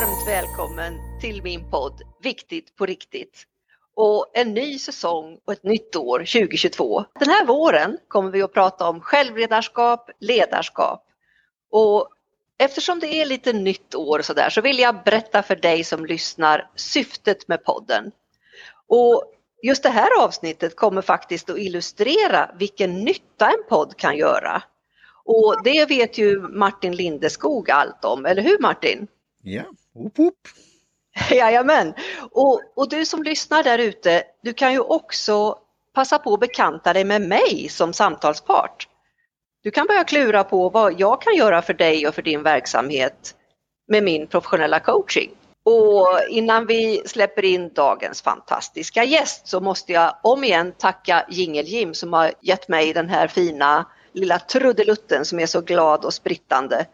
Varmt välkommen till min podd Viktigt på riktigt och en ny säsong och ett nytt år 2022. Den här våren kommer vi att prata om självledarskap, ledarskap och eftersom det är lite nytt år så där så vill jag berätta för dig som lyssnar syftet med podden. Och just det här avsnittet kommer faktiskt att illustrera vilken nytta en podd kan göra. Och det vet ju Martin Lindeskog allt om, eller hur Martin? Ja, Oop, oop. Jajamän! Och, och du som lyssnar där ute, du kan ju också passa på att bekanta dig med mig som samtalspart. Du kan börja klura på vad jag kan göra för dig och för din verksamhet med min professionella coaching. Och innan vi släpper in dagens fantastiska gäst så måste jag om igen tacka Jingel-Jim som har gett mig den här fina lilla trudelutten som är så glad och sprittande.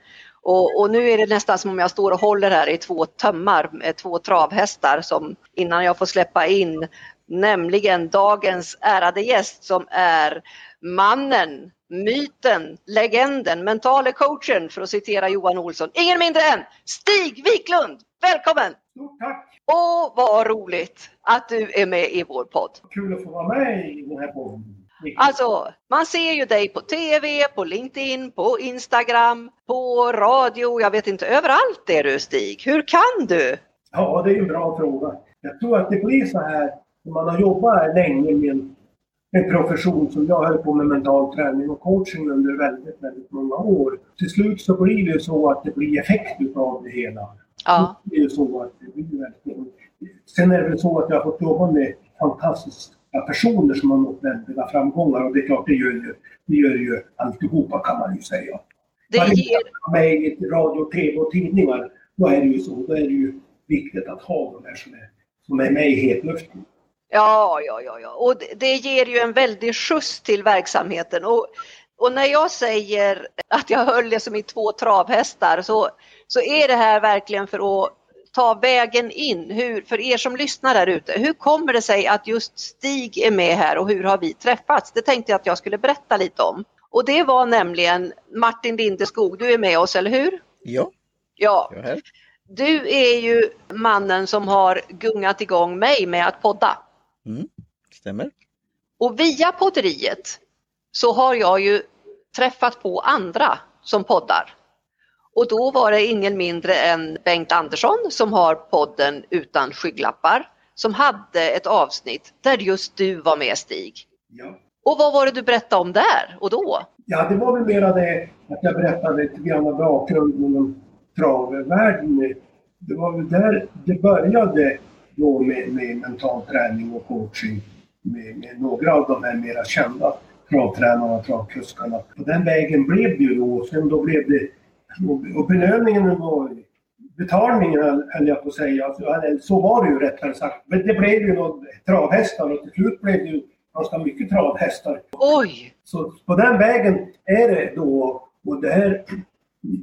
Och, och, nu är det nästan som om jag står och håller här i två tömmar med två travhästar som innan jag får släppa in nämligen dagens ärade gäst som är mannen, myten, legenden, mentale coachen för att citera Johan Olsson. Ingen mindre än Stig Wiklund! Välkommen! Stort tack! Åh, vad roligt att du är med i vår podd. Kul att få vara med i den här podden. Alltså, man ser ju dig på TV, på LinkedIn, på Instagram, på radio, jag vet inte, överallt är du Stig. Hur kan du? Ja, det är en bra fråga. Jag tror att det blir så här, när man har jobbat länge med en, en profession som jag höll på med mental träning och coaching under väldigt, väldigt många år. Till slut så blir det så att det blir effekt utav det hela. Ja. Det är ju så att det blir verkligen... Sen är det så att jag har fått jobba med fantastiska personer som har nått väldiga framgångar och det är klart, det gör ju, det gör ju alltihopa kan man ju säga. Det ger... med i radio, tv och tidningar, då är det ju så. Då är det ju viktigt att ha de där som är, som är med i hetluften. Ja, ja, ja, ja. och det, det ger ju en väldig skjuts till verksamheten. Och, och när jag säger att jag höll det som i två travhästar så, så är det här verkligen för att ta vägen in. Hur, för er som lyssnar där ute, hur kommer det sig att just Stig är med här och hur har vi träffats? Det tänkte jag att jag skulle berätta lite om. Och det var nämligen Martin Lindeskog, du är med oss, eller hur? Ja, Ja, är du är ju mannen som har gungat igång mig med att podda. Mm, stämmer. Och via podderiet så har jag ju träffat på andra som poddar. Och då var det ingen mindre än Bengt Andersson som har podden Utan skygglappar som hade ett avsnitt där just du var med Stig. Ja. Och vad var det du berättade om där och då? ja, det var väl mera det att jag berättade lite grann av bakgrunden inom travvärlden. Det var väl där det började då med, med mental träning och coaching med, med några av de här mera kända travtränarna och travkuskarna. På den vägen blev det ju då. Sen då blev det och- belöningen var betalningen höll- jag på att säga. Alltså, Så var det ju rättare sagt. Men det blev ju några travhästar och till slut blev det ju ganska mycket travhästar. Oj! Så på den vägen är det då. Och det här,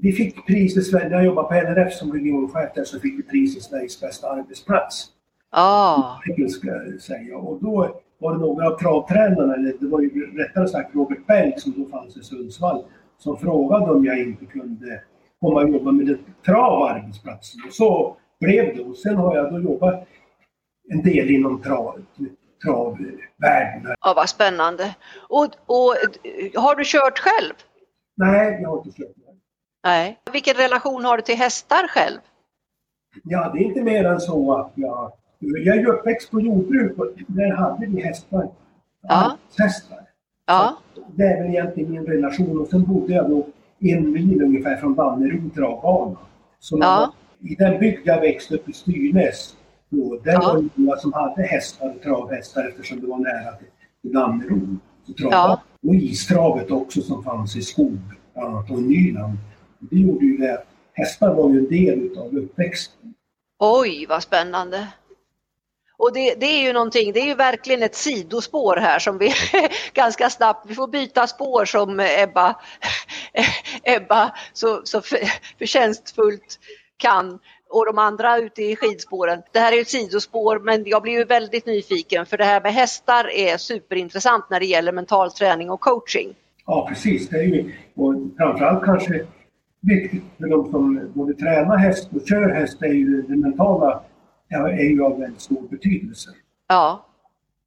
vi fick pris i Sverige, när jag jobbade på LRF som regionchef där så fick vi pris i Sveriges bästa arbetsplats. Ja, Det ska jag säga. Och då var det några av travtränarna, eller det var ju rättare sagt Robert Belk som då fanns i Sundsvall, som frågade om jag inte kunde komma och jobba med en travarbetsplatsen. Och så blev det. Och sen har jag då jobbat en del inom trav, travvärlden. ja vad spännande. Och, och har du kört själv? Nej, jag har inte kört med. Nej. Vilken relation har du till hästar själv? Ja, det är inte mer än så att jag... Jag är ju uppväxt på jordbruk och där hade vi hästar. Ja. Hästar. Ja, Det är väl egentligen min relation. Och sen bodde jag då en mil ungefär från Danneryd travbana. Så Ja. I den bygd jag växte upp i Styrnäs, då, där Ja. var det många som hade hästar, travhästar eftersom det var nära till Danneryd. Trav- Ja. Och istravet också som fanns i skog, bland annat, och i Nyland. Det gjorde ju det hästar var ju en del av uppväxten. oj vad spännande. Och det, det är ju någonting, det är ju verkligen ett sidospår här som vi ganska snabbt, vi får byta spår som Ebba, Ebba så, så för- förtjänstfullt kan och de andra ute i skidspåren. Det här är ett sidospår men jag blir ju väldigt nyfiken för det här med hästar är superintressant när det gäller mental träning och coaching. Ja, precis. Det är ju, och framförallt kanske viktigt för de som både tränar häst och kör häst är ju det mentala är ju av väldigt stor betydelse. Ja.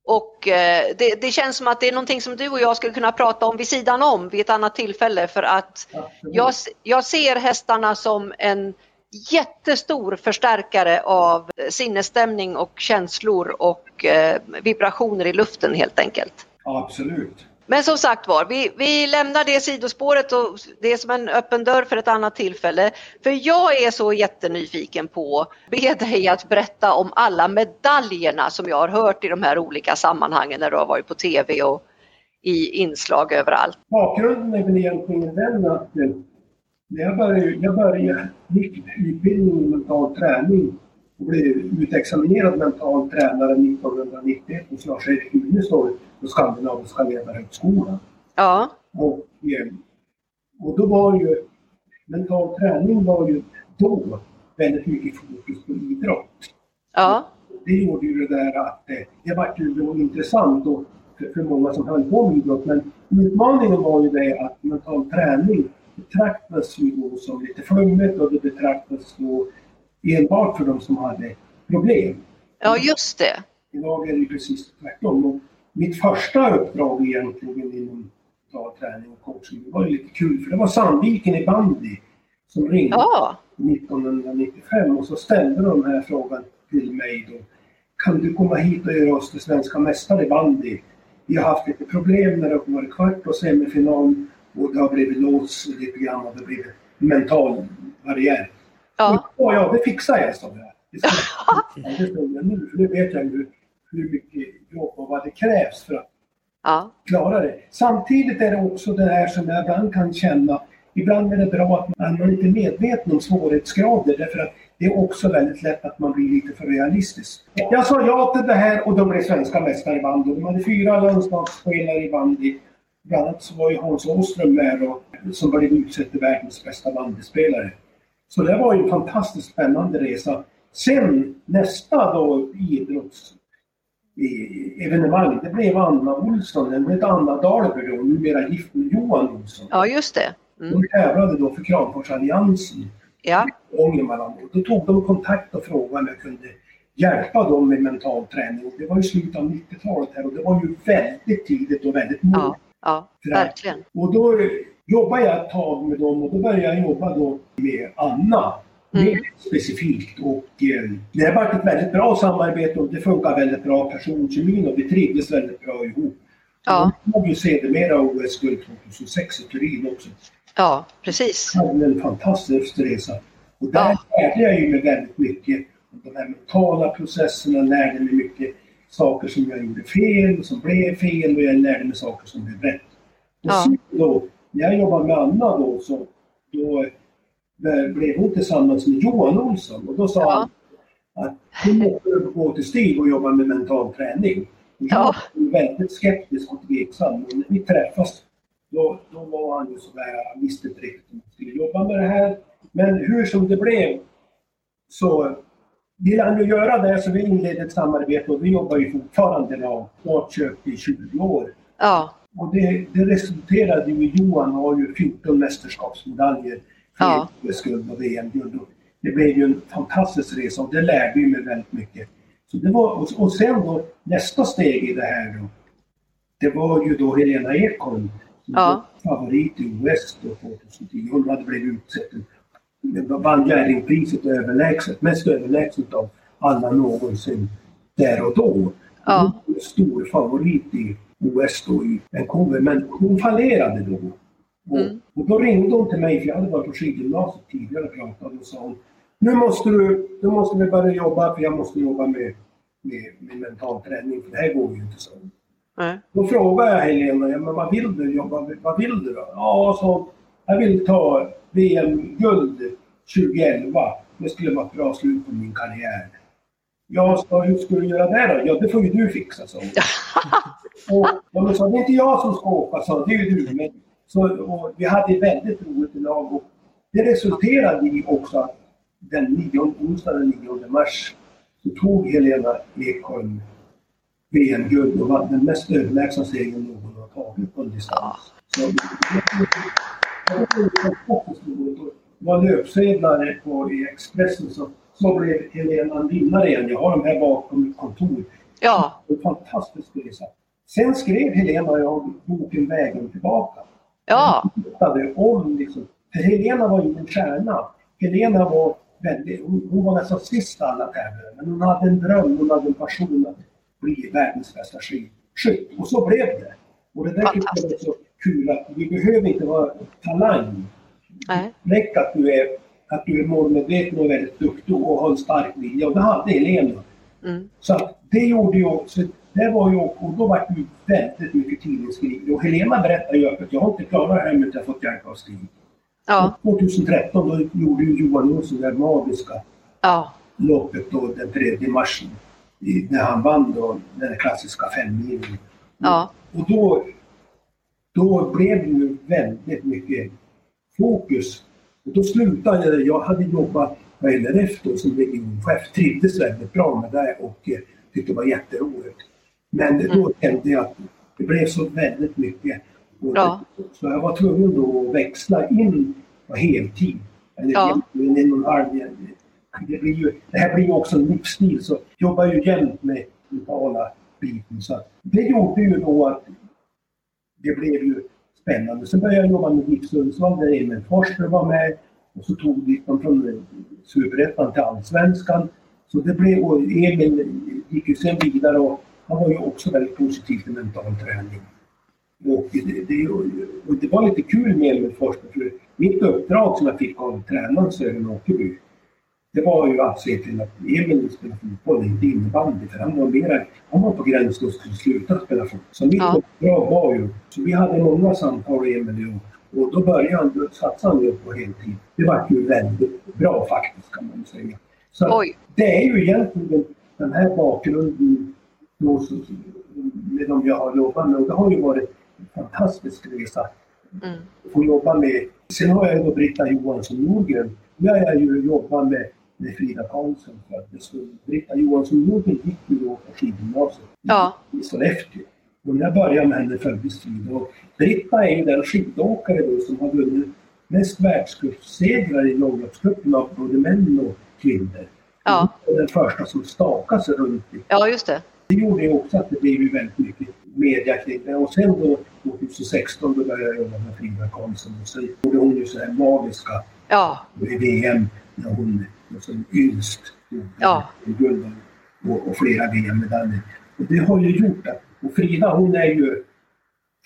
Och eh, det, det, känns som att det är någonting som du och jag skulle kunna prata om vid sidan om vid ett annat tillfälle för att jag, jag ser hästarna som en jättestor förstärkare av sinnesstämning och känslor och eh, vibrationer i luften helt enkelt. Absolut. Men som sagt var, vi, vi lämnar det sidospåret och det är som en öppen dörr för ett annat tillfälle. För jag är så jättenyfiken på att be dig att berätta om alla medaljerna som jag har hört i de här olika sammanhangen när du har varit på TV och i inslag överallt. Bakgrunden är väl egentligen den att eh, när jag började, jag började gick utbildning mental träning blev utexaminerad mental tränare 1991 hos Lars-Erik Unestål på Skandinaviska ledarhögskolan. Ja. Och, eh, och då var ju mental träning var ju då väldigt mycket fokus på idrott. Ja. Det gjorde ju det där att eh, det var ju intressant för, för många som höll på med idrott. Men utmaningen var ju det att mental träning betraktas ju då som lite flummigt och det betraktas då enbart för de som hade problem. Ja, just det. Idag är det precis tvärtom. Och mitt första uppdrag egentligen inom träning och coaching det var ju lite kul för det var Sandviken i bandy som ringde Ja. 1995 och så ställde de den här frågan till mig då. Kan du komma hit och göra oss till svenska mästare i bandy? Vi har haft lite problem när det har varit kvart och semifinal och det har blivit lås lite grann och det har blivit mental barriär. Ja. Och, ja, det fixar jag, sa jag. Det ja, står jag nu, för nu vet jag ju hur mycket jobb och vad det krävs för att Ja. klara det. Samtidigt är det också det här som jag ibland kan känna. Ibland är det bra att man är inte medveten om svårighetsgrader därför att det är också väldigt lätt att man blir lite för realistisk. Jag sa ja till det här och de blev svenska mästare i bandy. De hade fyra landslagsspelare i bandy. Bland annat så var ju Hans Åström med och, som blev utsedd till världens bästa bandyspelare. Så det var ju en fantastiskt spännande resa. Sen nästa då idrotts evenemang, det blev Anna Olsson, den hette Anna Dahlberg då, numera gift med Johan Olsson. ja, just det. Mm. De tävlade då för Kramforsalliansen Ja. Ångermanland. Och Då tog de kontakt och frågade om jag kunde hjälpa dem med mental träning. Och Det var i slutet av 90-talet här och det var ju väldigt tidigt och väldigt modigt. Ja. Ja, verkligen. Och då jobbade jag ett tag med dem och då började jag jobba då med Anna. Mm. Mer specifikt och eh, det har varit ett väldigt bra samarbete och det funkar väldigt bra personkemin och vi trivdes väldigt bra ihop. Ja. Vi tog ju sedermera OS-guld 2006 i Turin också. Ja, precis. Det hade en fantastisk resa. Och där Ja. lärde jag ju mig väldigt mycket de här mentala processerna, lärde mig mycket saker som jag gjorde fel, som blev fel och jag lärde mig saker som blev rätt. Och Ja. då, när jag jobbade med Anna då, så då eh, blev hon tillsammans med Johan Olsson och då sa Ja. han att du måste gå till Stig och jobba med mental träning. Och Ja. Jag var väldigt skeptisk och tveksam. Och när vi träffas då, då var han ju sådär, han visste inte riktigt om han skulle jobba med det här. Men hur som det blev så ville han ju göra det så vi inledde ett samarbete och vi jobbar ju fortfarande idag, snart köpt i 20 år. Ja. Och det, det resulterade ju i Johan har ju 14 mästerskapsmedaljer, Ja. guld och VM-guld. Det blev ju en fantastisk resa och det lärde ju mig väldigt mycket. Så det var, och, och sen då nästa steg i det här då, det var ju då Helena Ekholm som Ja. var favorit i OS då 2010. Hon hade blivit utsedd vann Jerringpriset överlägset, mest överlägset av alla någonsin där och då. Ja. Stor favorit i OS då i Vancouver, men hon fallerade då. Och, Mm. och då ringde hon till mig, för jag hade varit på skidgymnasiet tidigare och pratat och sa hon nu måste du, nu måste vi börja jobba för jag måste jobba med, med, med mental träning för det här går ju inte så. Nej. Då frågade jag Helena, ja, men vad vill du jobba med? Vad vill du då? Ja, så jag vill ta VM-guld 2011. Det skulle vara ett bra slut på min karriär. Ja, så hur ska du göra det då? Ja, det får ju du fixa, sa hon. och, ja, men så, det är inte jag som ska åka, sa det är ju du. Men, så, och vi hade väldigt roligt i lag och det resulterade i också att den 9, onsdagen den 9 mars så tog Helena Ekholm VM-guld och vann den mest överlägsna segern någon har tagit på en distans. Så, det var löpsedlar på, i Expressen så, så blev Helena en vinnare igen. Jag har dem här bakom mitt kontor. Ja, En fantastisk resa. Sen skrev Helena och jag boken Vägen tillbaka. ja, Hittade om liksom. För Helena var ju en stjärna. Helena var väldigt, hon, hon var nästan sist alla tävlare. Men hon hade en dröm, hon hade en passion att bli världens bästa skidskytt. Och så blev det. Och det där tycker jag är Fantastiskt. så kul att vi behöver inte vara talang. nej, Räck att du är, att du är målmedveten och väldigt duktig och har en stark vilja. Och det hade Helena. mm, Så det gjorde ju också, det var ju, och då var det väldigt mycket tidningsskriverier. Och Helena berättade ju öppet, jag har inte klarat det här med att jag fått hjälp av Stig. ja, 2013 då gjorde ju Johan Olsson det magiska ja, loppet då den 3 mars när han vann då den klassiska femmilen. ja, Och då, då blev det ju väldigt mycket fokus. Då slutade jag, jag hade jobbat på LRF då som regionchef, trivdes väldigt bra med det och eh, tyckte det var jätteroligt. Men då kände jag att det blev så väldigt mycket. Ja. Så jag var tvungen då att växla in på heltid. Eller Ja. egentligen en och en halv. Det, blir ju, det här blir ju också en livsstil så jag jobbar ju jämt med mentala biten. Så det gjorde ju då att det blev ju spännande. Sen började jag jobba med GIF Sundsvall där Emil Forsberg var med. Och så tog vi dem från eh, Superettan till Allsvenskan. Så det blev, och Emil gick ju sen vidare och han var ju också väldigt positiv till mental träning. Och det, det, och det var lite kul med Emil Forsberg för mitt uppdrag som jag fick av tränaren Sören Åkerby det var ju att se till att Emil spelade fotboll, inte innebandy. För han var mera, han var på gränsen att skulle sluta spela fotboll. Så mitt Ja. uppdrag var ju, så vi hade många samtal Emil och, och då började han, satsade han ju på heltid. Det var ju väldigt bra faktiskt kan man säga. Så oj, det är ju egentligen den här bakgrunden då, med de jag har jobbat med och det har ju varit en fantastisk resa mm, få jobba med. Sen har jag ju då Britta Johansson Nordgren. Nu har jag ju jobbat med, med Frida Karlsson. För att det skulle, Britta Johansson Nordgren gick ju då på skidgymnasiet Ja. i Sollefteå. Och när jag började med henne föddes Frida. Och Britta är ju den skidåkare då som har vunnit mest världscupsegrar i långloppscupen av både män och kvinnor. Ja. Var den första som stakade sig runt i ja, just det. det gjorde ju också att det blev ju väldigt mycket media kring det. Och sen då 2016 då började jag jobba med Frida Karlsson och sen gjorde hon ju så här magiska Ja, VM när hon som yngst Ja. guld och, och flera VM-medaljer. Och det har ju gjort att, och Frida hon är ju,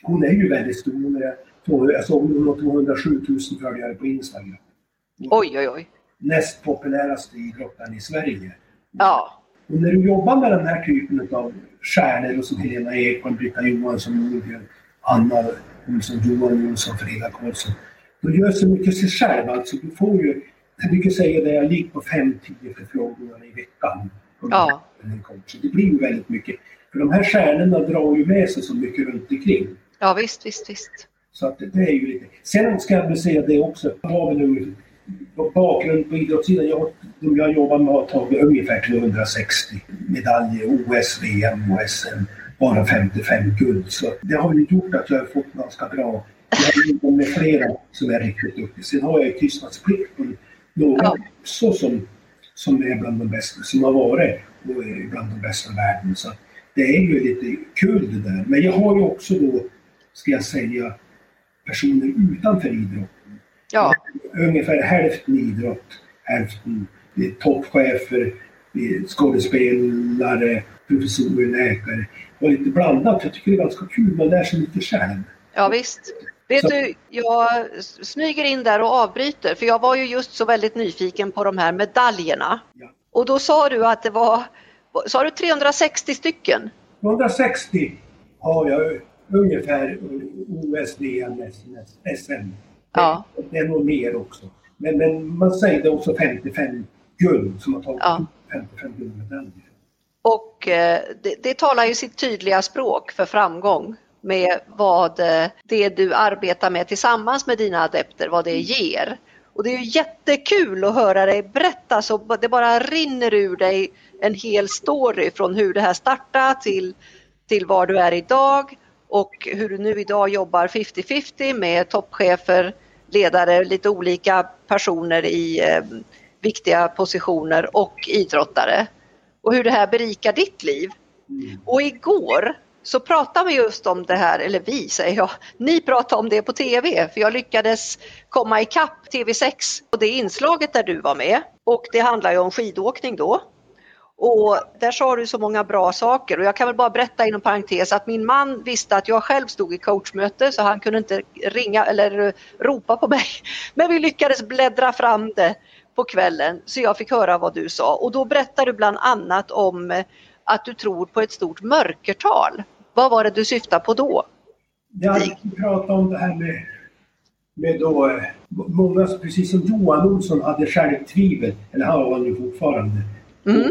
hon är ju väldigt stor. Hon är, så jag såg hon har 207 000 följare på Instagram. oj, oj, oj. Näst populäraste idrottaren i Sverige. Ja, Och när du jobbar med den här typen av stjärnor och som Helena Ekman, Britta Johansson, Nordgren, Anna Olsson, Johan Olsson, Frida Karlsson. Då gör så mycket sig själv. Alltså, du får ju, jag brukar säga det, jag ligger på 5-10 förfrågningar i veckan. Ja. Det blir ju väldigt mycket. För de här stjärnorna drar ju med sig så mycket runt omkring. ja visst, visst, visst. Så att det, det är ju lite... Sen ska jag väl säga det också. Har väl ungefär, på bakgrund på idrottssidan. Jag, de jag jobbar med har tagit ungefär 260 medaljer. OS, VM och SM. Bara 55 guld. Så det har ju gjort att jag har fått ganska bra... Jag har jobbat med flera som är riktigt duktiga. Sen har jag ju tystnadsplikt några Ja. också som, som är bland de bästa. Som har varit och är bland de bästa i världen. Så det är ju lite kul det där. Men jag har ju också då, ska jag säga, personer utanför idrotten. Ja, Ungefär hälften idrott, hälften toppchefer, skådespelare, professorer, läkare. Och lite blandat. Jag tycker det är ganska kul. Man lär sig lite själv. ja visst. Vet Så- du, jag smyger in där och avbryter för jag var ju just så väldigt nyfiken på de här medaljerna. Ja. Och då sa du att det var, sa du 360 stycken? 160 har jag ungefär OS, VM, SM. Ja. Det är nog mer också. Men, men man säger det också 55 guld som har tagit Ja. 55 guldmedaljer. Och eh, det, det talar ju sitt tydliga språk för framgång med vad eh, det du arbetar med tillsammans med dina adepter, vad det ger. Och det är ju jättekul att höra dig berätta så det bara rinner ur dig en hel story från hur det här startade till, till var du är idag och hur du nu idag jobbar 50-50 med toppchefer ledare, lite olika personer i eh, viktiga positioner och idrottare. Och hur det här berikar ditt liv. Och igår så pratade vi just om det här, eller vi säger jag, ni pratade om det på TV för jag lyckades komma ikapp TV6 och det inslaget där du var med. Och det handlar ju om skidåkning då. Och där sa du så många bra saker och jag kan väl bara berätta inom parentes att min man visste att jag själv stod i coachmöte så han kunde inte ringa eller ropa på mig. Men vi lyckades bläddra fram det på kvällen så jag fick höra vad du sa och då berättade du bland annat om eh, att du tror på ett stort mörkertal. Vad var det du syftade på då? Jag pratade om det här med, med då, eh, många, precis som Johan Olsson hade självtvivel, eller har han ju fortfarande, mm.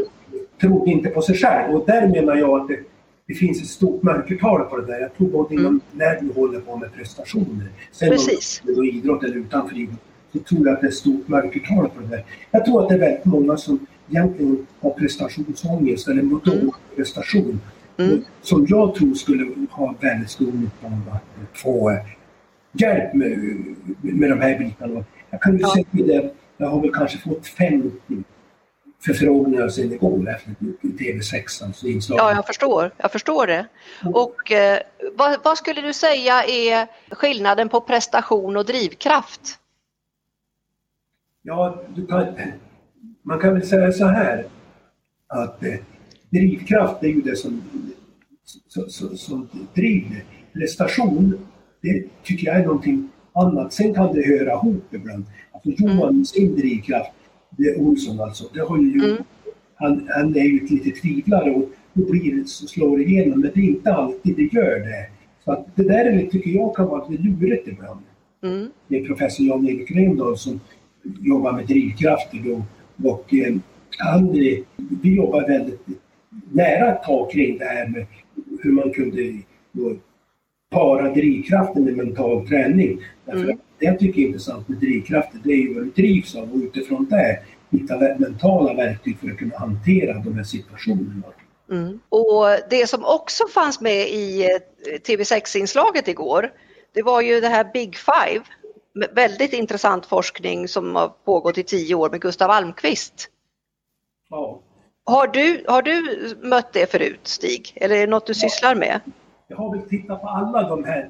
trodde inte på sig själv och där menar jag att det, det finns ett stort mörkertal på det där. Jag tror både mm. när du håller på med prestationer, sen Precis. om det är idrott eller utanför idrott, så tror jag att det är ett stort mörkertal på det där. Jag tror att det är väldigt många som egentligen har prestationsångest eller mot mm. prestation. Mm. Som jag tror skulle ha väldigt stor nytta av att få hjälp med, med de här bitarna. Jag kan ju ja. säga jag har väl kanske fått 50 förfrågningar sedan igår efter TV6 alltså inslag. Ja, jag förstår. Jag förstår det. Och eh, vad, vad, skulle du säga är skillnaden på prestation och drivkraft? Ja, du kan, man kan väl säga så här att eh, drivkraft är ju det som, som, som, som driver. Prestation, det tycker jag är någonting annat. Sen kan det höra ihop ibland. Alltså Johan, mm. sin drivkraft, det är Olsson alltså, det har ju mm. han, han är ju ett litet tvivlare och då blir det så slår det igenom. Men det är inte alltid det gör det. Så att det där är, tycker jag kan vara lite lurigt ibland. Mm. Det är professor Jan-Erik Rendahl som jobbar med drivkrafter då och eh, han, vi jobbar väldigt nära ett tag kring det här med hur man kunde då, para drivkraften med mental träning. Därför mm. Det jag tycker är intressant med drivkraften det är ju vad du drivs av och utifrån det hitta mentala verktyg för att kunna hantera de här situationerna. Mm. Och det som också fanns med i eh, TV6-inslaget igår, det var ju det här Big Five väldigt intressant forskning som har pågått i tio år med Gustav Almqvist. Ja. Har du, har du mött det förut Stig? Eller är det något du ja. sysslar med? Jag har väl tittat på alla de här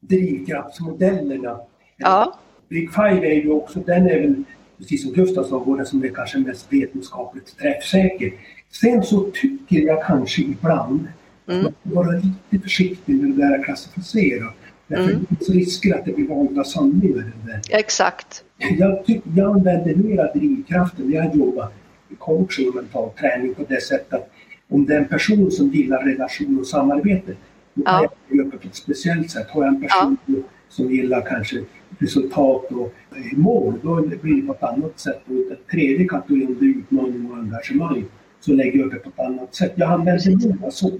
drivkraftsmodellerna. Ja. Big Five är ju också, den är väl precis som Gustav sa, den som är kanske mest vetenskapligt träffsäker. Sen så tycker jag kanske ibland mm. att man ska vara lite försiktig med det där att klassificera. Därför mm. det finns risker att det blir valda sanningar. Exakt. Jag, tyck, jag använder mera drivkraften när jag jobbar i coaching och mental träning på det sättet att om det är en person som gillar relation och samarbete, då ja. jag jobba på ett speciellt sätt. Har jag en person ja. som gillar kanske resultat och mål, då blir det på ett annat sätt. Och den tredje kategorin, det är utmaning och engagemang, så lägger jag upp det på ett annat sätt. Jag använder mera så.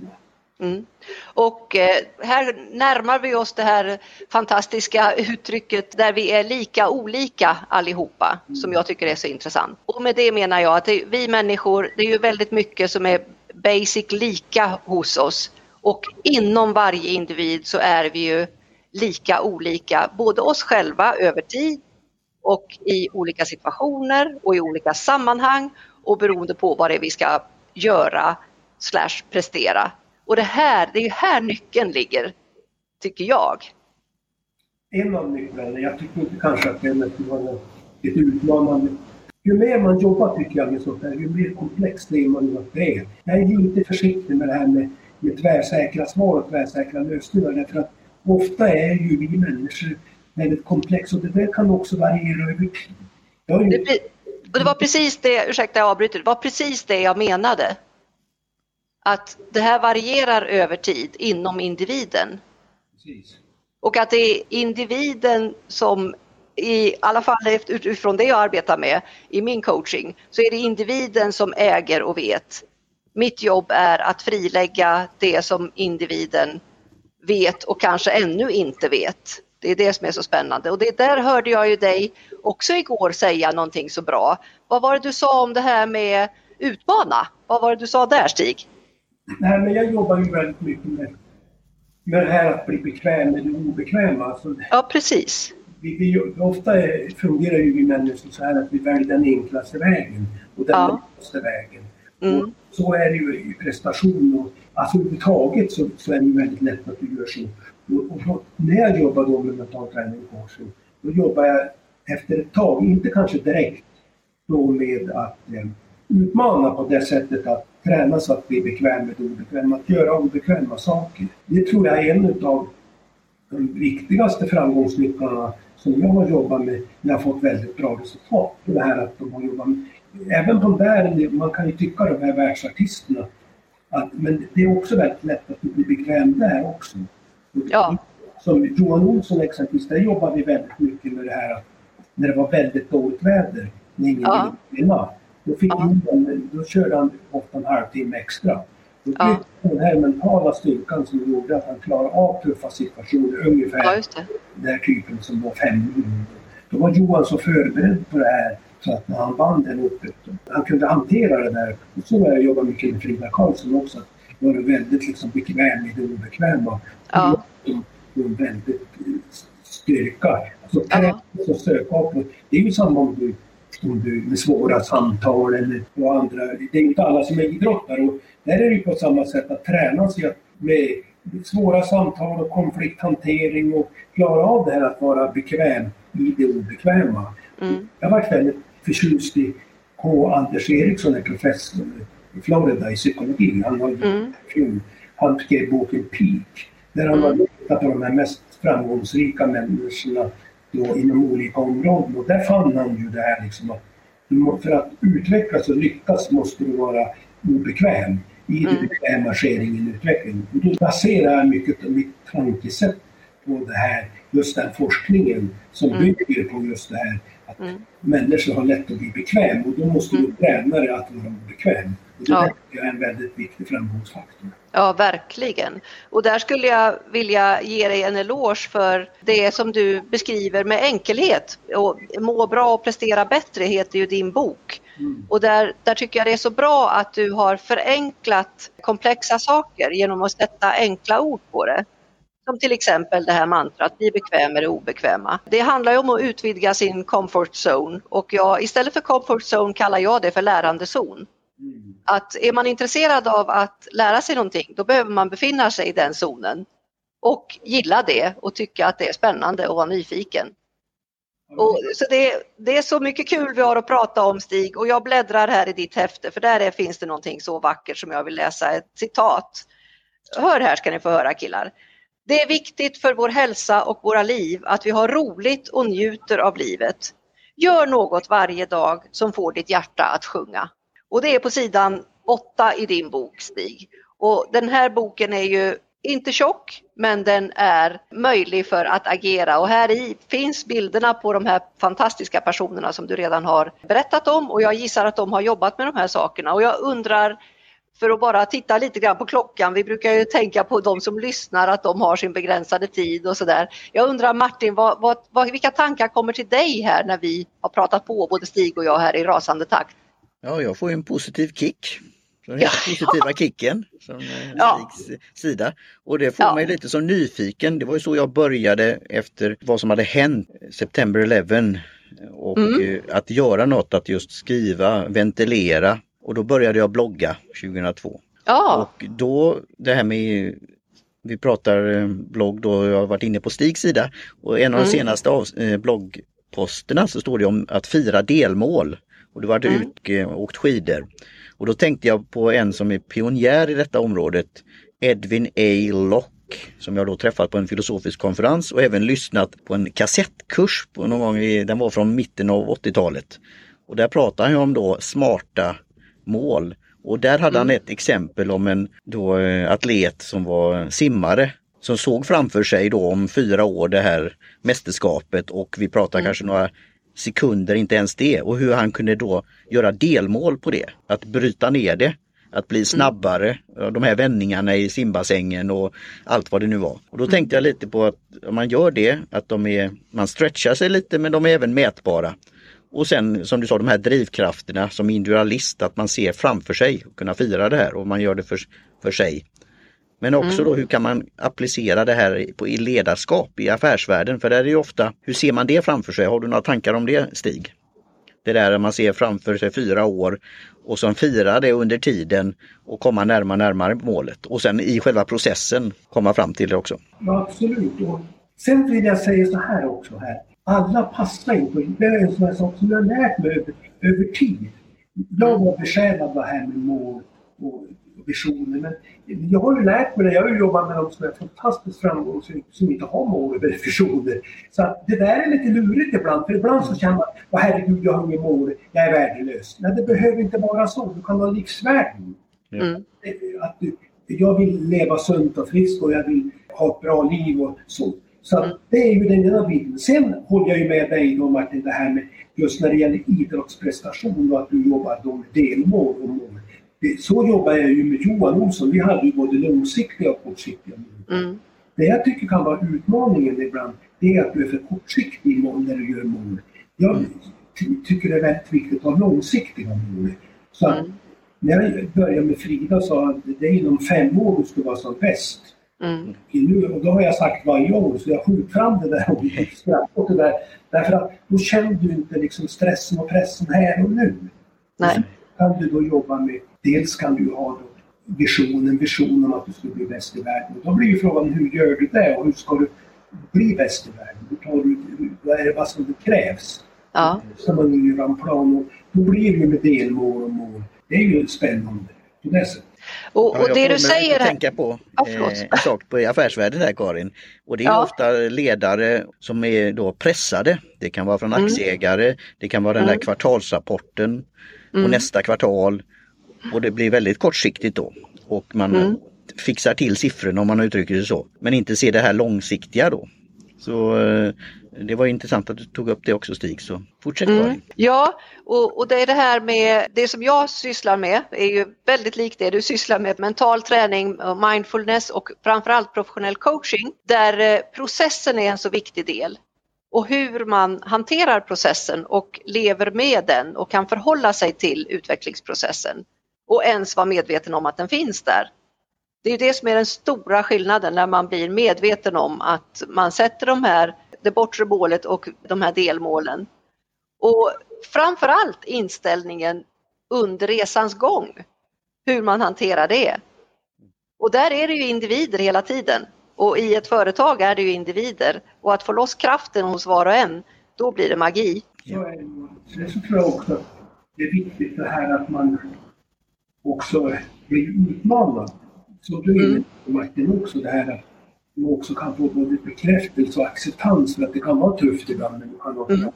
Mm. Och eh, här närmar vi oss det här fantastiska uttrycket där vi är lika olika allihopa mm. som jag tycker är så intressant. Och med det menar jag att det, vi människor, det är ju väldigt mycket som är basic lika hos oss och inom varje individ så är vi ju lika olika, både oss själva över tid och i olika situationer och i olika sammanhang och beroende på vad det är vi ska göra slash prestera och det här, det är här nyckeln ligger, tycker jag. En av nycklarna, jag tycker inte kanske att det är ett utmanande ju mer man jobbar tycker jag med sånt här, ju mer komplext är man att det är. Jag är lite försiktig med det här med, med tvärsäkra svar och tvärsäkra lösningar därför att ofta är ju vi människor väldigt komplexa och det där kan också variera över tid. Ju... Det, det var precis det, ursäkta jag avbryter, det var precis det jag menade att det här varierar över tid inom individen. Precis. Och att det är individen som, i alla fall utifrån det jag arbetar med i min coaching, så är det individen som äger och vet. Mitt jobb är att frilägga det som individen vet och kanske ännu inte vet. Det är det som är så spännande och det där hörde jag ju dig också igår säga någonting så bra. Vad var det du sa om det här med utmana? Vad var det du sa där Stig? Nej, men jag jobbar ju väldigt mycket med, med det här att bli bekväm med det obekväma. Alltså, ja, precis. vi, vi, ofta är, fungerar ju vi människor så här att vi väljer den enklaste vägen och den Ja. lättaste vägen. Mm. Och så är det ju i prestation och alltså överhuvudtaget så, så är det ju väldigt lätt att du gör så. Och, och när jag jobbar då med mental träning och coaching, då jobbar jag efter ett tag, inte kanske direkt, då med att eh, utmana på det sättet att träna så att bli bekväm med det obekväma, att göra obekväma saker. Det tror jag är en av de viktigaste framgångsnycklarna som jag har jobbat med när jag har fått väldigt bra resultat. Det här att de har jobbat med, även de där, man kan ju tycka de här världsartisterna, att, men det är också väldigt lätt att du blir bekväm där också. Ja. Som Johan Olsson exempelvis, där jobbar vi väldigt mycket med det här att när det var väldigt dåligt väder, när ingen Ja. ville spela, då, fick Ja. Johan, då körde han ofta en halvtimme extra. Då Ja. fick den här mentala styrkan som gjorde att han klarade av tuffa situationer, ungefär Ja, den här typen som var fem mil. Då var Johan så förberedd på det här så att när han vann den loppet, han kunde hantera det där. Och så har jag jobbat mycket med Frida Karlsson också. att Vara väldigt liksom bekväm i det obekväma. Ja. En väldigt eh, styrka. Alltså Ja. och söka upp. Det är ju samma om du, om du med svåra samtal eller och andra. Det är inte alla som är idrottare. Och där är det på samma sätt att träna sig att med svåra samtal och konflikthantering och klara av det här att vara bekväm i det obekväma. Mm. Jag har varit väldigt förtjust i H. Anders Eriksson, är professor i Florida i psykologi. Han har Mm. han skrev boken Peak. Där han har Mm. tittat på de här mest framgångsrika människorna då inom olika områden. Och där fann han ju det här liksom att för att utvecklas och lyckas måste du vara obekväm. I det Mm. bekväma sker ingen utveckling. Och då baserar jag mycket av mitt tankesätt på det här, just den forskningen som Mm. bygger på just det här att Mm. människor har lätt att bli bekväm och då måste Mm. du träna dig att vara obekväm. Det Ja. är en väldigt viktig framgångsfaktor. Ja, verkligen. Och där skulle jag vilja ge dig en eloge för det som du beskriver med enkelhet. Och Må bra och prestera bättre heter ju din bok. Mm. Och där, där tycker jag det är så bra att du har förenklat komplexa saker genom att sätta enkla ord på det. Som till exempel det här mantrat, bli bekväm med det obekväma. Det handlar ju om att utvidga sin comfort zone och jag, istället för comfort zone kallar jag det för lärandezon. Att är man intresserad av att lära sig någonting då behöver man befinna sig i den zonen och gilla det och tycka att det är spännande och vara nyfiken. Och, så det, det är så mycket kul vi har att prata om Stig och jag bläddrar här i ditt häfte för där är, finns det någonting så vackert som jag vill läsa ett citat. Hör här ska ni få höra killar. Det är viktigt för vår hälsa och våra liv att vi har roligt och njuter av livet. Gör något varje dag som får ditt hjärta att sjunga. Och det är på sidan 8 i din bok Stig. Och den här boken är ju inte tjock men den är möjlig för att agera och här i finns bilderna på de här fantastiska personerna som du redan har berättat om och jag gissar att de har jobbat med de här sakerna och jag undrar för att bara titta lite grann på klockan, vi brukar ju tänka på de som lyssnar att de har sin begränsade tid och sådär. Jag undrar Martin, vad, vad, vilka tankar kommer till dig här när vi har pratat på, både Stig och jag här i rasande takt? Ja, jag får en positiv kick. Den Ja. positiva kicken, som eh, Ja. Stigs sida. Och det får Ja. mig lite som nyfiken. Det var ju så jag började efter vad som hade hänt September 11 och Mm. eh, att göra något, att just skriva, ventilera. Och då började jag blogga 2002. Ja, Och då det här med vi pratar eh, blogg då, jag har varit inne på Stigs sida och en av de Mm. senaste av, eh, bloggposterna så står det om att fira delmål. Och du hade Mm. ut, eh, åkt skidor. Och då tänkte jag på en som är pionjär i detta området, Edwin A. Locke, som jag då träffat på en filosofisk konferens och även lyssnat på en kassettkurs på någon gång, i, den var från mitten av 80-talet. Och där pratar han om då smarta mål. Och där hade han Mm. ett exempel om en då, eh, atlet som var simmare som såg framför sig då om fyra år det här mästerskapet och vi pratar Mm. kanske några sekunder, inte ens det. Och hur han kunde då göra delmål på det, att bryta ner det. Att bli snabbare, de här vändningarna i simbassängen och allt vad det nu var. Och då tänkte jag lite på att om man gör det, att de är, man stretchar sig lite men de är även mätbara. Och sen som du sa de här drivkrafterna som individualist att man ser framför sig och kunna fira det här och man gör det för, för sig. Men också mm. då hur kan man applicera det här på, i ledarskap i affärsvärlden? För där är det ofta, hur ser man det framför sig? Har du några tankar om det Stig? Det där man ser framför sig fyra år och som firar det under tiden och komma närmare närmare målet och sen i själva processen komma fram till det också. Ja, absolut. Och sen vill jag säga så här också här. Alla passar inte. Det är en sån här sak som jag har lärt mig över, över tid. Jag var besjälad av det här med mål och visioner. Men jag har ju lärt mig det. Jag har ju jobbat med de som är fantastiskt framgångsrika som inte har mål eller visioner. Så att det där är lite lurigt ibland. För ibland så känner man att herregud, jag har inget mål, jag är värdelös. Men det behöver inte vara så. Du kan ha livsvärden. Mm. Att du, jag vill leva sunt och friskt och jag vill ha ett bra liv och så. Så mm. det är ju den ena bilden. Sen håller jag ju med dig om Martin, det här med just när det gäller idrottsprestation och att du jobbar då med delmål och mål så jobbar jag ju med Johan Olsson. Vi hade ju både långsiktiga och kortsiktiga mål. Mm. Det jag tycker kan vara utmaningen ibland, det är att du är för kortsiktig när du gör mål. Jag mm. tycker det är väldigt viktigt att ha långsiktiga mål. Så mm. när jag började med Frida sa att det är inom fem år du ska vara som bäst. Mm. Nu, och då har jag sagt varje år, så jag skjuter fram det där och skrattar det där. Därför att då känner du inte liksom stressen och pressen här och nu. Nej. Så kan du då jobba med Dels kan du ha visionen, visionen om att du ska bli bäst i världen. Och då blir ju frågan hur gör du det och hur ska du bli bäst i världen? Hur tar du, vad är det vad som krävs? Ja. Ska man göra en plan och då blir det ju med delmål och mål. Det är ju spännande på det sättet. Och, och det du säger här... tänka på eh, en sak på affärsvärlden här Karin. Och det är ja. ofta ledare som är då pressade. Det kan vara från mm. aktieägare, mm. det kan vara den där mm. kvartalsrapporten mm. och nästa kvartal. Och det blir väldigt kortsiktigt då. Och man mm. fixar till siffrorna om man uttrycker det så. Men inte ser det här långsiktiga då. Så eh, det var intressant att du tog upp det också Stig, så fortsätt mm. Ja, och, och, det är det här med det som jag sysslar med är ju väldigt likt det du sysslar med, mental träning, mindfulness och framförallt professionell coaching, där eh, processen är en så viktig del. Och hur man hanterar processen och lever med den och kan förhålla sig till utvecklingsprocessen och ens vara medveten om att den finns där. Det är det som är den stora skillnaden när man blir medveten om att man sätter de här, det bortre målet och de här delmålen. Och framförallt inställningen under resans gång, hur man hanterar det. Och där är det ju individer hela tiden och i ett företag är det ju individer och att få loss kraften hos var och en, då blir det magi. Så är det. Så tror jag också det är viktigt det här att man också blir utmanad. Så du är inne på Martin också, det här att du också kan få både bekräftelse och acceptans för att det kan vara tufft ibland men kan ha mm.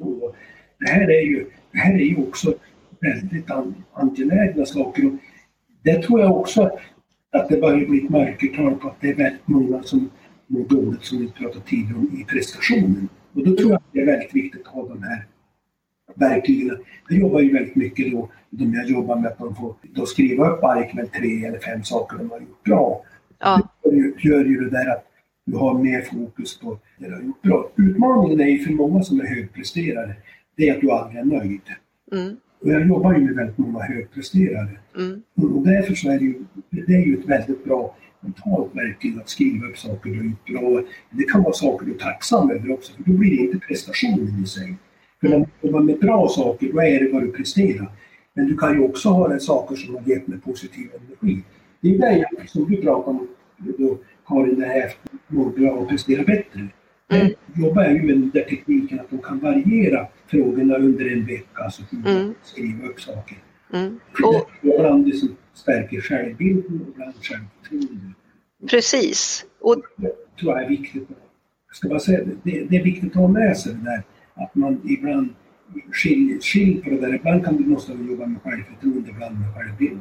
ändå. Det här är ju, det här är ju också väldigt an, angelägna saker. Och det tror jag också att det börjar bli ett mörkertal på att det är väldigt många som mår dåligt, som vi pratade tidigare om, i prestationen. Och då tror jag att det är väldigt viktigt att ha de här verktygen. Jag jobbar ju väldigt mycket då, de jag jobbar med, att man får då skriva upp varje kväll tre eller fem saker de har gjort bra. Ja. Det gör ju det där att du har mer fokus på det du har gjort bra. Utmaningen är ju för många som är högpresterare, det är att du aldrig är nöjd. Mm. Och jag jobbar ju med väldigt många högpresterare. Mm. Och därför så är det ju, det är ju ett väldigt bra mentalt verktyg att skriva upp saker du gjort bra. Det kan vara saker du är tacksam över också, för då blir det inte prestationen i sig. För när man jobbar med bra saker, då är det vad du presterar. Men du kan ju också ha saker som har gett mig positiv energi. Det är det som du pratar om, då, Karin, det här må bra och prestera bättre. Mm. jobbar jag ju med den där tekniken att de kan variera frågorna under en vecka, alltså mm. skriva upp saker. Mm. Och, ibland det som stärker självbilden och ibland självförtroende. Precis. Och... Det tror jag är viktigt. Jag ska bara säga, det, det är viktigt att ha med sig det där att man ibland skiljer, skiljer på det där. Ibland kan du måste jobba med självförtroende, ibland med självbild.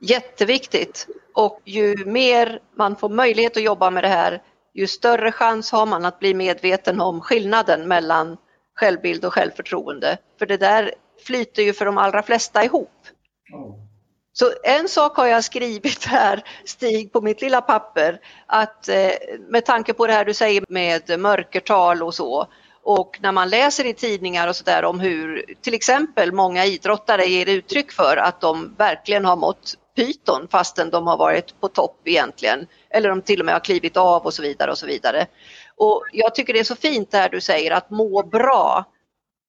Jätteviktigt och ju mer man får möjlighet att jobba med det här ju större chans har man att bli medveten om skillnaden mellan självbild och självförtroende. För det där flyter ju för de allra flesta ihop. Så en sak har jag skrivit här, Stig, på mitt lilla papper, att eh, med tanke på det här du säger med mörkertal och så, och när man läser i tidningar och sådär om hur till exempel många idrottare ger uttryck för att de verkligen har mått pyton fastän de har varit på topp egentligen. Eller de till och med har klivit av och så vidare och så vidare. Och jag tycker det är så fint det här du säger att må bra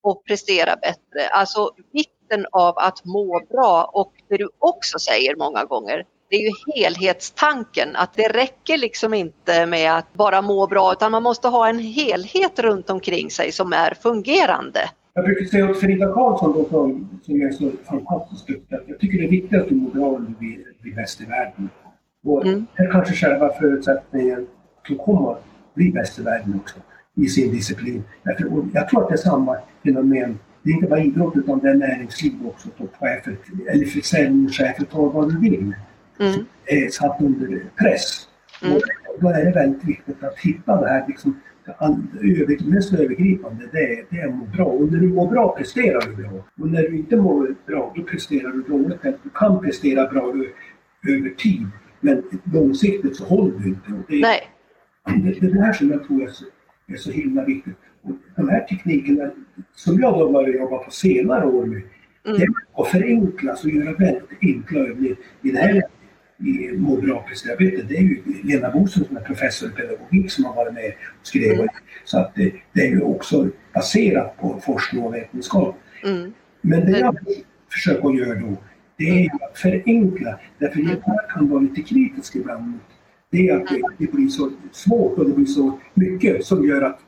och prestera bättre. Alltså vikten av att må bra och det du också säger många gånger, det är ju helhetstanken, att det räcker liksom inte med att bara må bra utan man måste ha en helhet runt omkring sig som är fungerande. Jag brukar säga åt Frida Karlsson då, som, som är så fantastiskt duktig, att jag tycker det är viktigt att du mår bra om du blir, blir bäst i världen. Och mm. det är kanske själva förutsättningen att komma bli bäst i världen också i sin disciplin. Jag, jag tror att det är samma fenomen. Det är inte bara idrott utan det är näringsliv också. Toppchefer eller försäljningschefer, ta vad du vill. Mm. Är satt under press. Mm. Och då är det väldigt viktigt att hitta det här liksom, det mest övergripande, det är, det är att må bra. Och när du mår bra presterar du bra. Och när du inte mår bra, då presterar du dåligt. Du kan prestera bra över tid, men långsiktigt så håller du inte. Det är, Nej. Det, det är det här som jag tror är så, är så himla viktigt. Och de här teknikerna som jag då började jobba på senare år med, mm. det är att förenkla och göra väldigt enkla övningar. I det här i må bra arbete det är ju Lena Boström som är professor i pedagogik som har varit med och skrivit. Mm. Så att det, det, är ju också baserat på forskning och vetenskap. Mm. Men det jag försöker göra då, det är ju att förenkla. Därför jag kan vara lite kritisk ibland mot det är att det, det, blir så svårt och det blir så mycket som gör att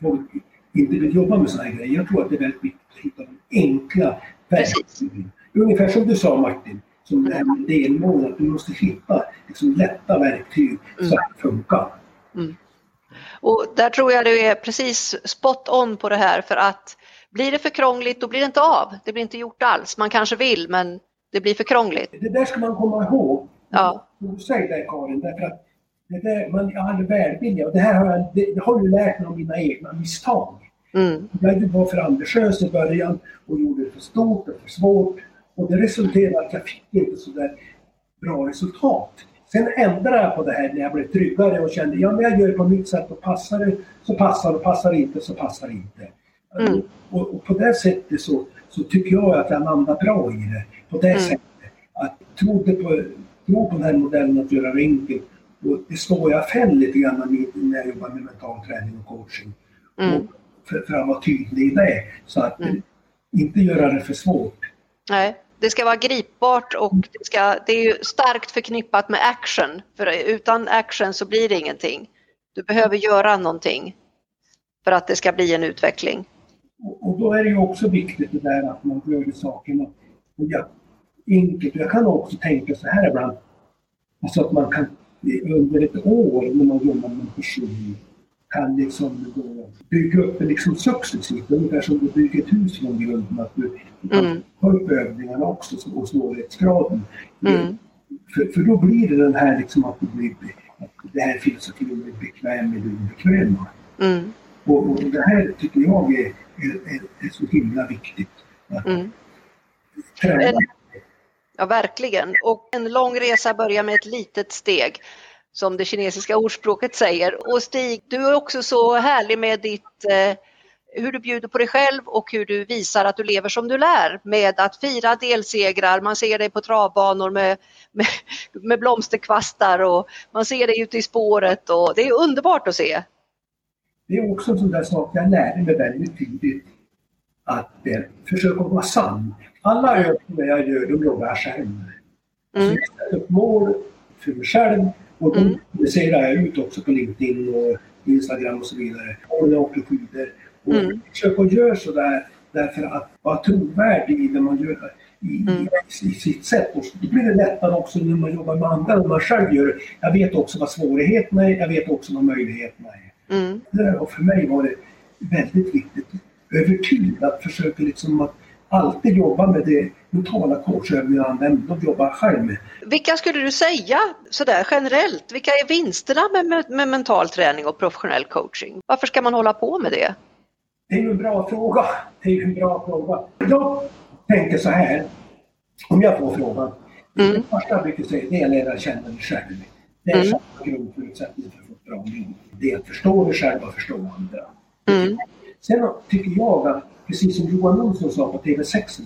folk inte vill jobba med sådana här grejer. Jag tror att det är väldigt viktigt att hitta de enkla verktygen. Ungefär som du sa Martin, som det här med delmål, att du måste hitta liksom, lätta verktyg så att det funkar. Mm. Och där tror jag du är precis spot on på det här för att blir det för krångligt då blir det inte av. Det blir inte gjort alls. Man kanske vill men det blir för krångligt. Det där ska man komma ihåg. Ja. Du säger det Karin, därför att det där, man, jag hade välvilja och det här har jag, det, jag har ju lärt mig av mina egna misstag. Mm. Jag var för ambitiös i början och gjorde det för stort och för svårt. Och det resulterade att jag fick inte så där bra resultat. Sen ändrade jag på det här när jag blev tryggare och kände ja men jag gör det på mitt sätt och passar det så passar det, passar inte så passar det inte. Mm. Och, och, på det sättet så, så tycker jag att jag landar bra i det. På det mm. sättet. Att tro på, tro på den här modellen att göra det enkelt och det står i affären lite grann när jag jobbar med mental träning och coaching. Mm. Och för, för, att vara tydlig i det. Så att mm. inte göra det för svårt. Nej, det ska vara gripbart och det, ska, det är ju starkt förknippat med action. För utan action så blir det ingenting. Du behöver göra någonting för att det ska bli en utveckling. Och, och då är det ju också viktigt det där att man gör sakerna ja, enkelt. Jag kan också tänka så här ibland. Alltså att man kan under ett år när man jobbar med en person kan liksom bygga upp det liksom successivt, ungefär som du bygger ett hus från grunden. Att du, mm. ta upp övningarna också och svårighetsgraden. Mm. För, för då blir det den här liksom att, du blir, att det här filosofin blir bekväm med det obekväma. Mm. Och, och det här tycker jag är, är, är, är så himla viktigt. Att mm. träna Ja, verkligen. Och en lång resa börjar med ett litet steg som det kinesiska ordspråket säger. Och Stig, du är också så härlig med ditt, eh, hur du bjuder på dig själv och hur du visar att du lever som du lär med att fira delsegrar. Man ser dig på travbanor med, med, med blomsterkvastar och man ser dig ute i spåret och det är underbart att se. Det är också en sån där sak jag lärde mig väldigt tidigt. Att eh, försöka vara sann. Alla övningar jag gör, de jobbar jag själv. Mm. Så jag sätter upp mål för mig själv och då mm. publicerar jag ut också på LinkedIn och Instagram och så vidare. Och jag åker skidor. Och mm. försöker göra sådär därför att vara trovärdig i det man gör. I, mm. i, sitt sätt. Och då blir det lättare också när man jobbar med andra, när man själv gör det. Jag vet också vad svårigheterna är, jag vet också vad möjligheterna är. Mm. Och för mig var det väldigt viktigt över tid att försöka liksom att alltid jobba med det mentala coachövningar de jobbar själv med. Vilka skulle du säga sådär generellt, vilka är vinsterna med, med, med, mental träning och professionell coaching? Varför ska man hålla på med det? Det är ju en bra fråga. Det är en bra fråga. Jag tänker så här, om jag får frågan. Mm. Det första jag brukar säga det är att lära känna dig själv. Det är mm. grundförutsättningen för att ett bra liv. Det är att förstå dig själv och förstå andra. Mm. Sen tycker jag att precis som Johan Olsson sa på TV6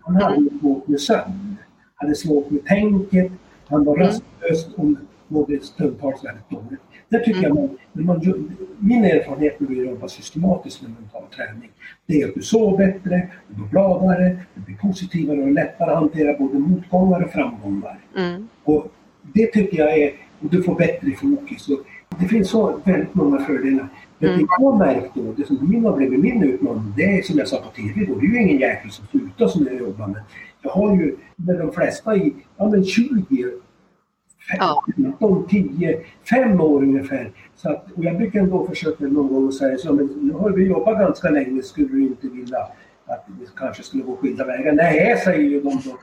han hade mm. svårt med sömn, hade svårt med tänket, Han var rastlös och mådde stundtals väldigt dåligt. Där tycker jag man, man, min erfarenhet när vi jobbar systematiskt med mental träning, det är att du sover bättre, du blir gladare, du blir positivare och lättare att hantera både motgångar och framgångar. Mm. Och det tycker jag är, och du får bättre fokus. Och det finns så väldigt många fördelar. Men Mm. det jag har märkt då, det som min har blivit min utmaning, det är som jag sa på TV då, det är ju ingen jäkel som slutar som jag jobbar med. Jag har ju med de flesta i, ja men 20, Ja. 15, 10, 5 år ungefär. Så att, och jag brukar ändå försöka någon gång säga så, men nu har vi jobbat ganska länge, skulle du inte vilja att vi kanske skulle gå skilda vägar? Nej, säger ju de då.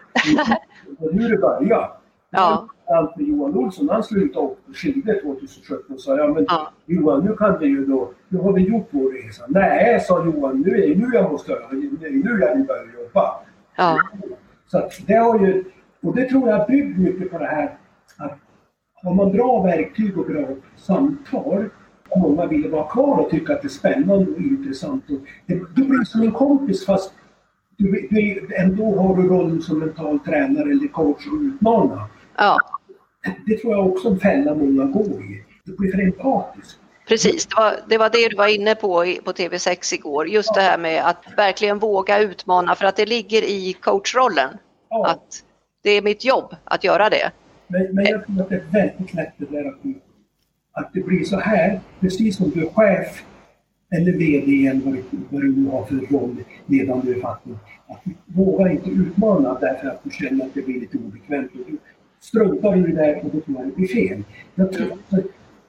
Och nu är det börjar. Ja. Allt med Johan Olsson, han slutade åka på skidor 2017 och sa ja men Ja. Johan nu kan vi ju då, nu har vi gjort vår resa. Nej, sa Johan, nu är det nu jag måste göra, det är nu jag vill börja jobba. Ja. Så att det har ju, och det tror jag bygger mycket på det här att har man bra verktyg och bra samtal och många vill vara kvar och tycka att det är spännande och intressant. Och det, du blir som en kompis fast du, du, ändå har du rollen som mental tränare eller coach och utmana. ja. Det tror jag också en fälla många går i. Du blir för empatisk. Precis, det var, det var det du var inne på på TV6 igår. Just det här med att verkligen våga utmana för att det ligger i coachrollen. Ja. Att det är mitt jobb att göra det. Men, men jag tror att det är väldigt lätt det där att, att det blir så här, precis som du är chef eller VD eller vad, du- vad du nu har för roll, ledande befattning. Att du vågar inte utmana därför att du känner att det blir lite obekvämt. Struntar i det där och då tror jag det blir fel. Jag, tror,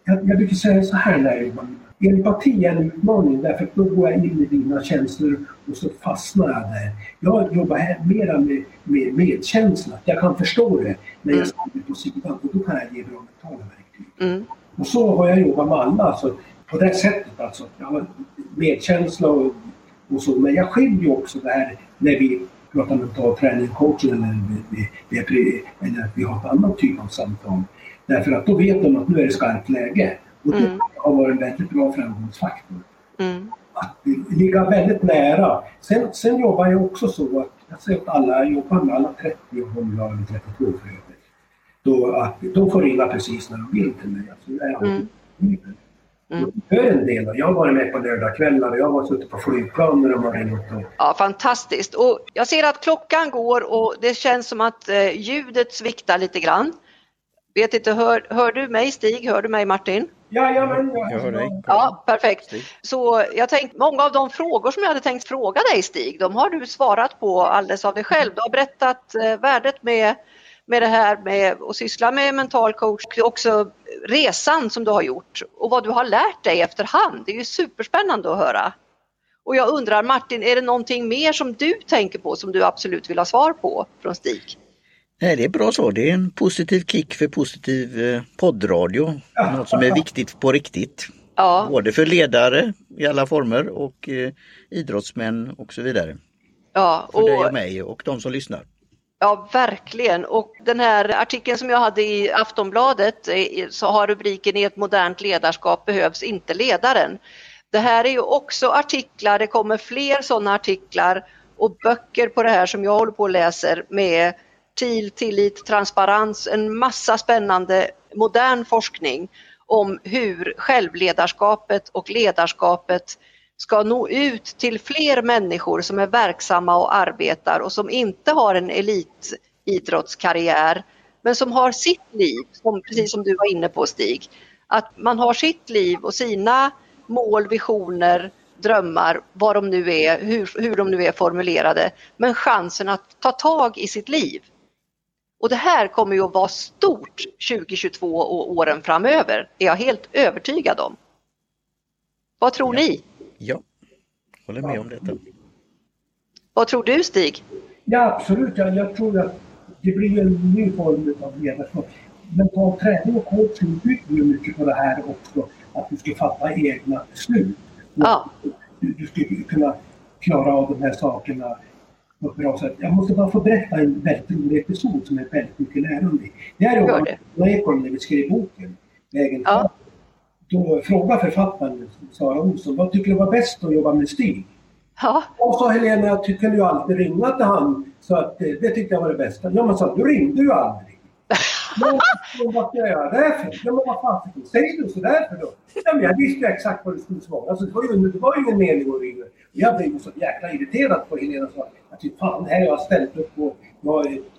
jag, jag brukar säga så här när jag med Empati är en utmaning därför att då går jag in i dina känslor och så fastnar jag där. Jag jobbar här mera med, med medkänsla. Jag kan förstå det när jag står på sidan och då kan jag ge bra mentala verktyg. Mm. Och så har jag jobbat med alla. Alltså, på det sättet alltså. Jag har medkänsla och, och så. Men jag skiljer också det här när vi pratar mental träning, coaching eller, vi, att vi har ett annat typ av samtal. Därför att då vet de att nu är det skarpt läge. Och det Mm. har varit en väldigt bra framgångsfaktor. Mm. Att ligga väldigt nära. Sen, sen jobbar jag också så att jag säger att alla, jobbar med alla 30 och de jag är 32 för övrigt. Då att de får ringa precis när de vill till mig. Alltså, jag är Mm. Mm. Jag gör en del. Jag har varit med på lördagskvällar och jag har suttit på flygplan när de har ringt. Och, Ja, fantastiskt. Och jag ser att klockan går och det känns som att eh, ljudet sviktar lite grann. Vet inte, hör, hör du mig Stig? Hör du mig Martin? Jajamän, Jag hör dig. Ja, perfekt. Stig. Så jag tänkte, många av de frågor som jag hade tänkt fråga dig Stig, de har du svarat på alldeles av dig själv. Du har berättat eh, värdet med, med det här med att syssla med mental coach och också resan som du har gjort och vad du har lärt dig efterhand. Det är ju superspännande att höra. Och jag undrar Martin, är det någonting mer som du tänker på som du absolut vill ha svar på från Stig? Nej, det är bra så. Det är en positiv kick för positiv eh, poddradio. Något som är viktigt på riktigt. Ja, Både för ledare i alla former och eh, idrottsmän och så vidare. ja. För dig och- och mig och de som lyssnar. Ja, verkligen. Och den här artikeln som jag hade i Aftonbladet eh, så har rubriken I ett modernt ledarskap behövs inte ledaren. Det här är ju också artiklar, det kommer fler sådana artiklar och böcker på det här som jag håller på och läser med TIL, tillit, transparens, en massa spännande modern forskning om hur självledarskapet och ledarskapet ska nå ut till fler människor som är verksamma och arbetar och som inte har en elitidrottskarriär men som har sitt liv, som, precis som du var inne på Stig. Att man har sitt liv och sina mål, visioner, drömmar, vad de nu är, hur, hur de nu är formulerade, men chansen att ta tag i sitt liv. Och det här kommer ju att vara stort 2022 och åren framöver, är jag helt övertygad om. Vad tror Ja. ni? Ja, håller med om detta. Vad tror du Stig? Ja, absolut. Jag, jag tror att det blir en ny form av ledarskap. Mental träning och coaching bygger mycket på det här också. Att du ska fatta egna beslut. Ja. Du, du ska kunna klara av de här sakerna på ett bra sätt. Jag måste bara få berätta en väldigt rolig episod som är väldigt mycket lärande. Det här med Ekholm när vi skrev boken Vägen Ja. Då frågade författaren Sara Olsson, vad tycker du var bäst att jobba med Stig? Ja, Och sa Helena, jag tycker ju alltid ringa till han. Så att eh, det tyckte jag var det bästa. Ja men sa du ringde ju aldrig. vad ska jag göra därför? Ja, men vad fan säger du sådär för då? Ja, men jag visste exakt vad det skulle svara. Alltså, det, var ju, det var ju ingen mening att ringa. Jag blev så jäkla irriterad på Helena. Så jag tyckte fan, här har jag ställt upp på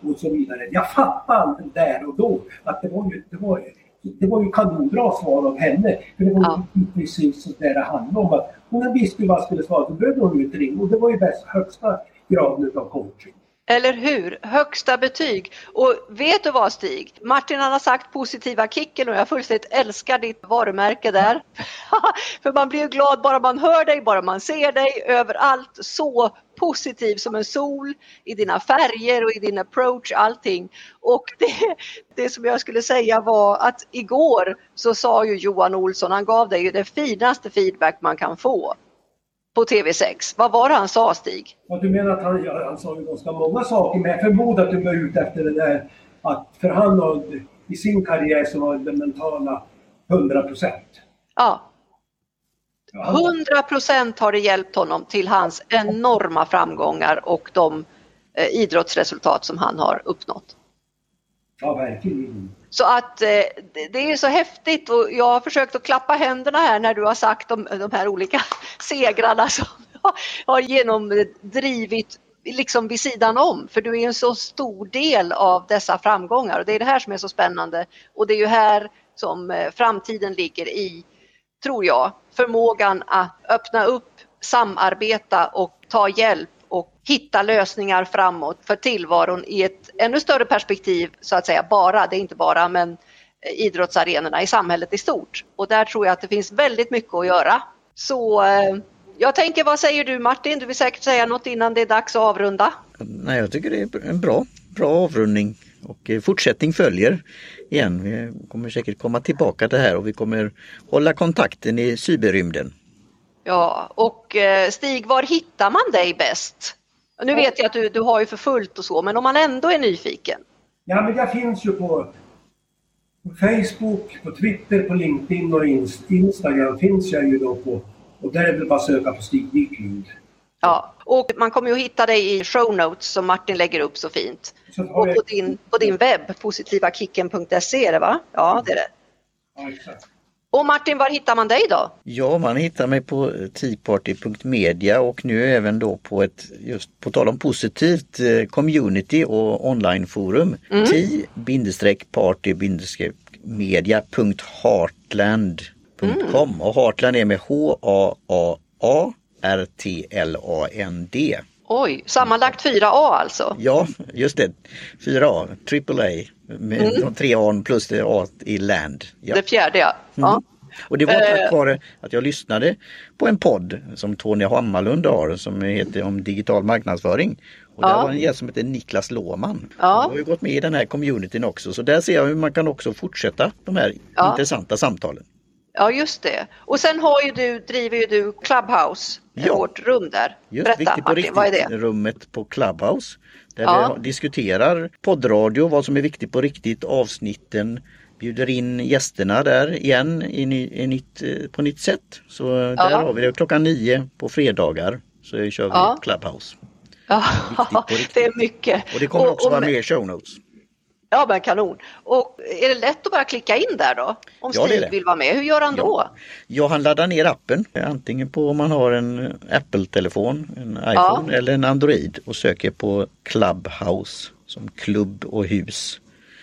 och så vidare. Jag fattade där och då att det var ju, det var, det var ju kanonbra svar av henne. För det var ja. ju precis så där det handlade om. Att hon visste ju vad jag skulle svara. Då behövde hon ju inte ringa. Och det var ju bäst högsta graden av coaching. Eller hur? Högsta betyg. Och vet du vad Stig? Martin han har sagt positiva kicken och jag fullständigt älskar ditt varumärke där. För man blir ju glad bara man hör dig, bara man ser dig överallt. Så positiv som en sol i dina färger och i din approach, allting. Och det, det som jag skulle säga var att igår så sa ju Johan Olsson, han gav dig ju det finaste feedback man kan få på TV6. Vad var det han sa Stig? Ja, du menar att han, ja, han sa ju ganska många saker men jag förmodar att du var ute efter det där att för han har, i sin karriär så var det mentala 100 procent. Ja. 100 procent har det hjälpt honom till hans enorma framgångar och de eh, idrottsresultat som han har uppnått. Ja, verkligen. Så att eh, det är så häftigt och jag har försökt att klappa händerna här när du har sagt de, de här olika segrarna som har genomdrivit liksom vid sidan om. För du är en så stor del av dessa framgångar och det är det här som är så spännande. Och det är ju här som eh, framtiden ligger i, tror jag, förmågan att öppna upp, samarbeta och ta hjälp och hitta lösningar framåt för tillvaron i ett ännu större perspektiv så att säga bara, det är inte bara, men idrottsarenorna i samhället i stort. Och där tror jag att det finns väldigt mycket att göra. Så eh, jag tänker, vad säger du Martin? Du vill säkert säga något innan det är dags att avrunda? Nej, jag tycker det är en bra, bra avrundning och eh, fortsättning följer igen. Vi kommer säkert komma tillbaka till det här och vi kommer hålla kontakten i cyberrymden. Ja, och eh, Stig, var hittar man dig bäst? Nu vet jag att du, du har ju för fullt och så, men om man ändå är nyfiken? Ja, men jag finns ju på, på Facebook, på Twitter, på LinkedIn och Instagram finns jag ju då på. Och där är det bara att söka på Stig Wiklund. Ja, och man kommer ju att hitta dig i show notes som Martin lägger upp så fint. Så och på din, på din webb, positivakicken.se är det va? Ja, det är det. Ja, exakt. Och Martin, var hittar man dig då? Ja, man hittar mig på teaparty.media och nu även då på ett, just på tal om positivt, eh, community och onlineforum. Mm. T-media.heartland.com mm. och Heartland är med H-A-A-A R-T-L-A-N-D. Oj, sammanlagt 4A alltså? Ja, just det. 4A, AAA med mm. de tre A plus det A i land. Ja. Det fjärde ja. Mm. ja. Och det var tack eh. vare att jag lyssnade på en podd som Tony Hammarlund har som heter om digital marknadsföring. Och ja. där var en gäst som heter Niklas Låman. Ja. Han har ju gått med i den här communityn också så där ser jag hur man kan också fortsätta de här ja. intressanta samtalen. Ja just det. Och sen har ju du, driver ju du Clubhouse, ja. vårt rum där. Just, Berätta Martin, riktigt, vad är det? Rummet på Clubhouse. Där ja. vi diskuterar poddradio, vad som är viktigt på riktigt, avsnitten, bjuder in gästerna där igen i, ny, i nytt, eh, på nytt sätt. Så där ja. har vi det klockan nio på fredagar så kör vi ja. Clubhouse. Ja, det är mycket. Och det kommer också och, och, vara med i show notes. Ja men kanon. Och är det lätt att bara klicka in där då? Om ja, Steve vill vara med, hur gör han då? Ja, han laddar ner appen, antingen på om man har en Apple-telefon, en iPhone ja. eller en Android och söker på Clubhouse som klubb och hus.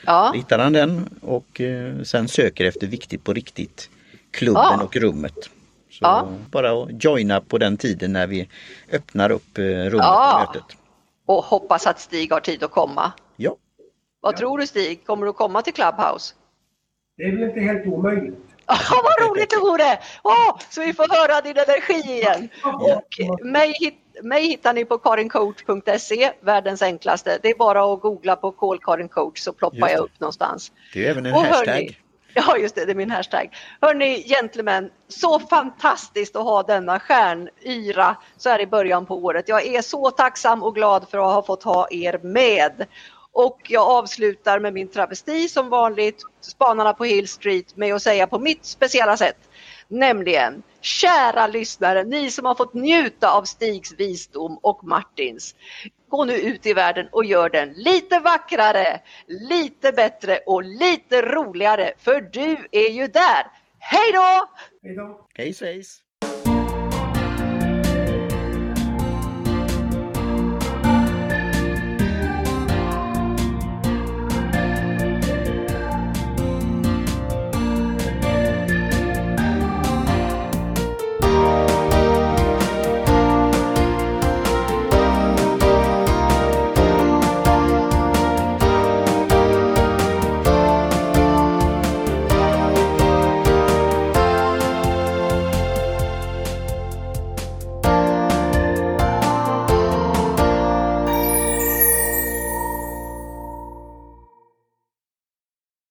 Ja. Hittar han den och eh, sen söker efter viktigt på riktigt, klubben ja. och rummet. Så ja. bara att joina på den tiden när vi öppnar upp eh, rummet ja. mötet. Och hoppas att Stig har tid att komma. Vad ja. tror du Stig, kommer du komma till Clubhouse? Det är väl inte helt omöjligt. Oh, vad roligt det vore! Oh, så vi får höra din energi igen. Och mig, mig hittar ni på karincoach.se, världens enklaste. Det är bara att googla på call Karin coach så ploppar jag upp någonstans. Det är även en och hashtag. Hörni, ja just det, det är min hashtag. Hörni gentlemän, så fantastiskt att ha denna stjärnyra så här i början på året. Jag är så tacksam och glad för att ha fått ha er med. Och jag avslutar med min travesti som vanligt, Spanarna på Hill Street, med att säga på mitt speciella sätt. Nämligen, kära lyssnare, ni som har fått njuta av Stigs visdom och Martins. Gå nu ut i världen och gör den lite vackrare, lite bättre och lite roligare, för du är ju där. Hej då! Hej då! Hej svejs!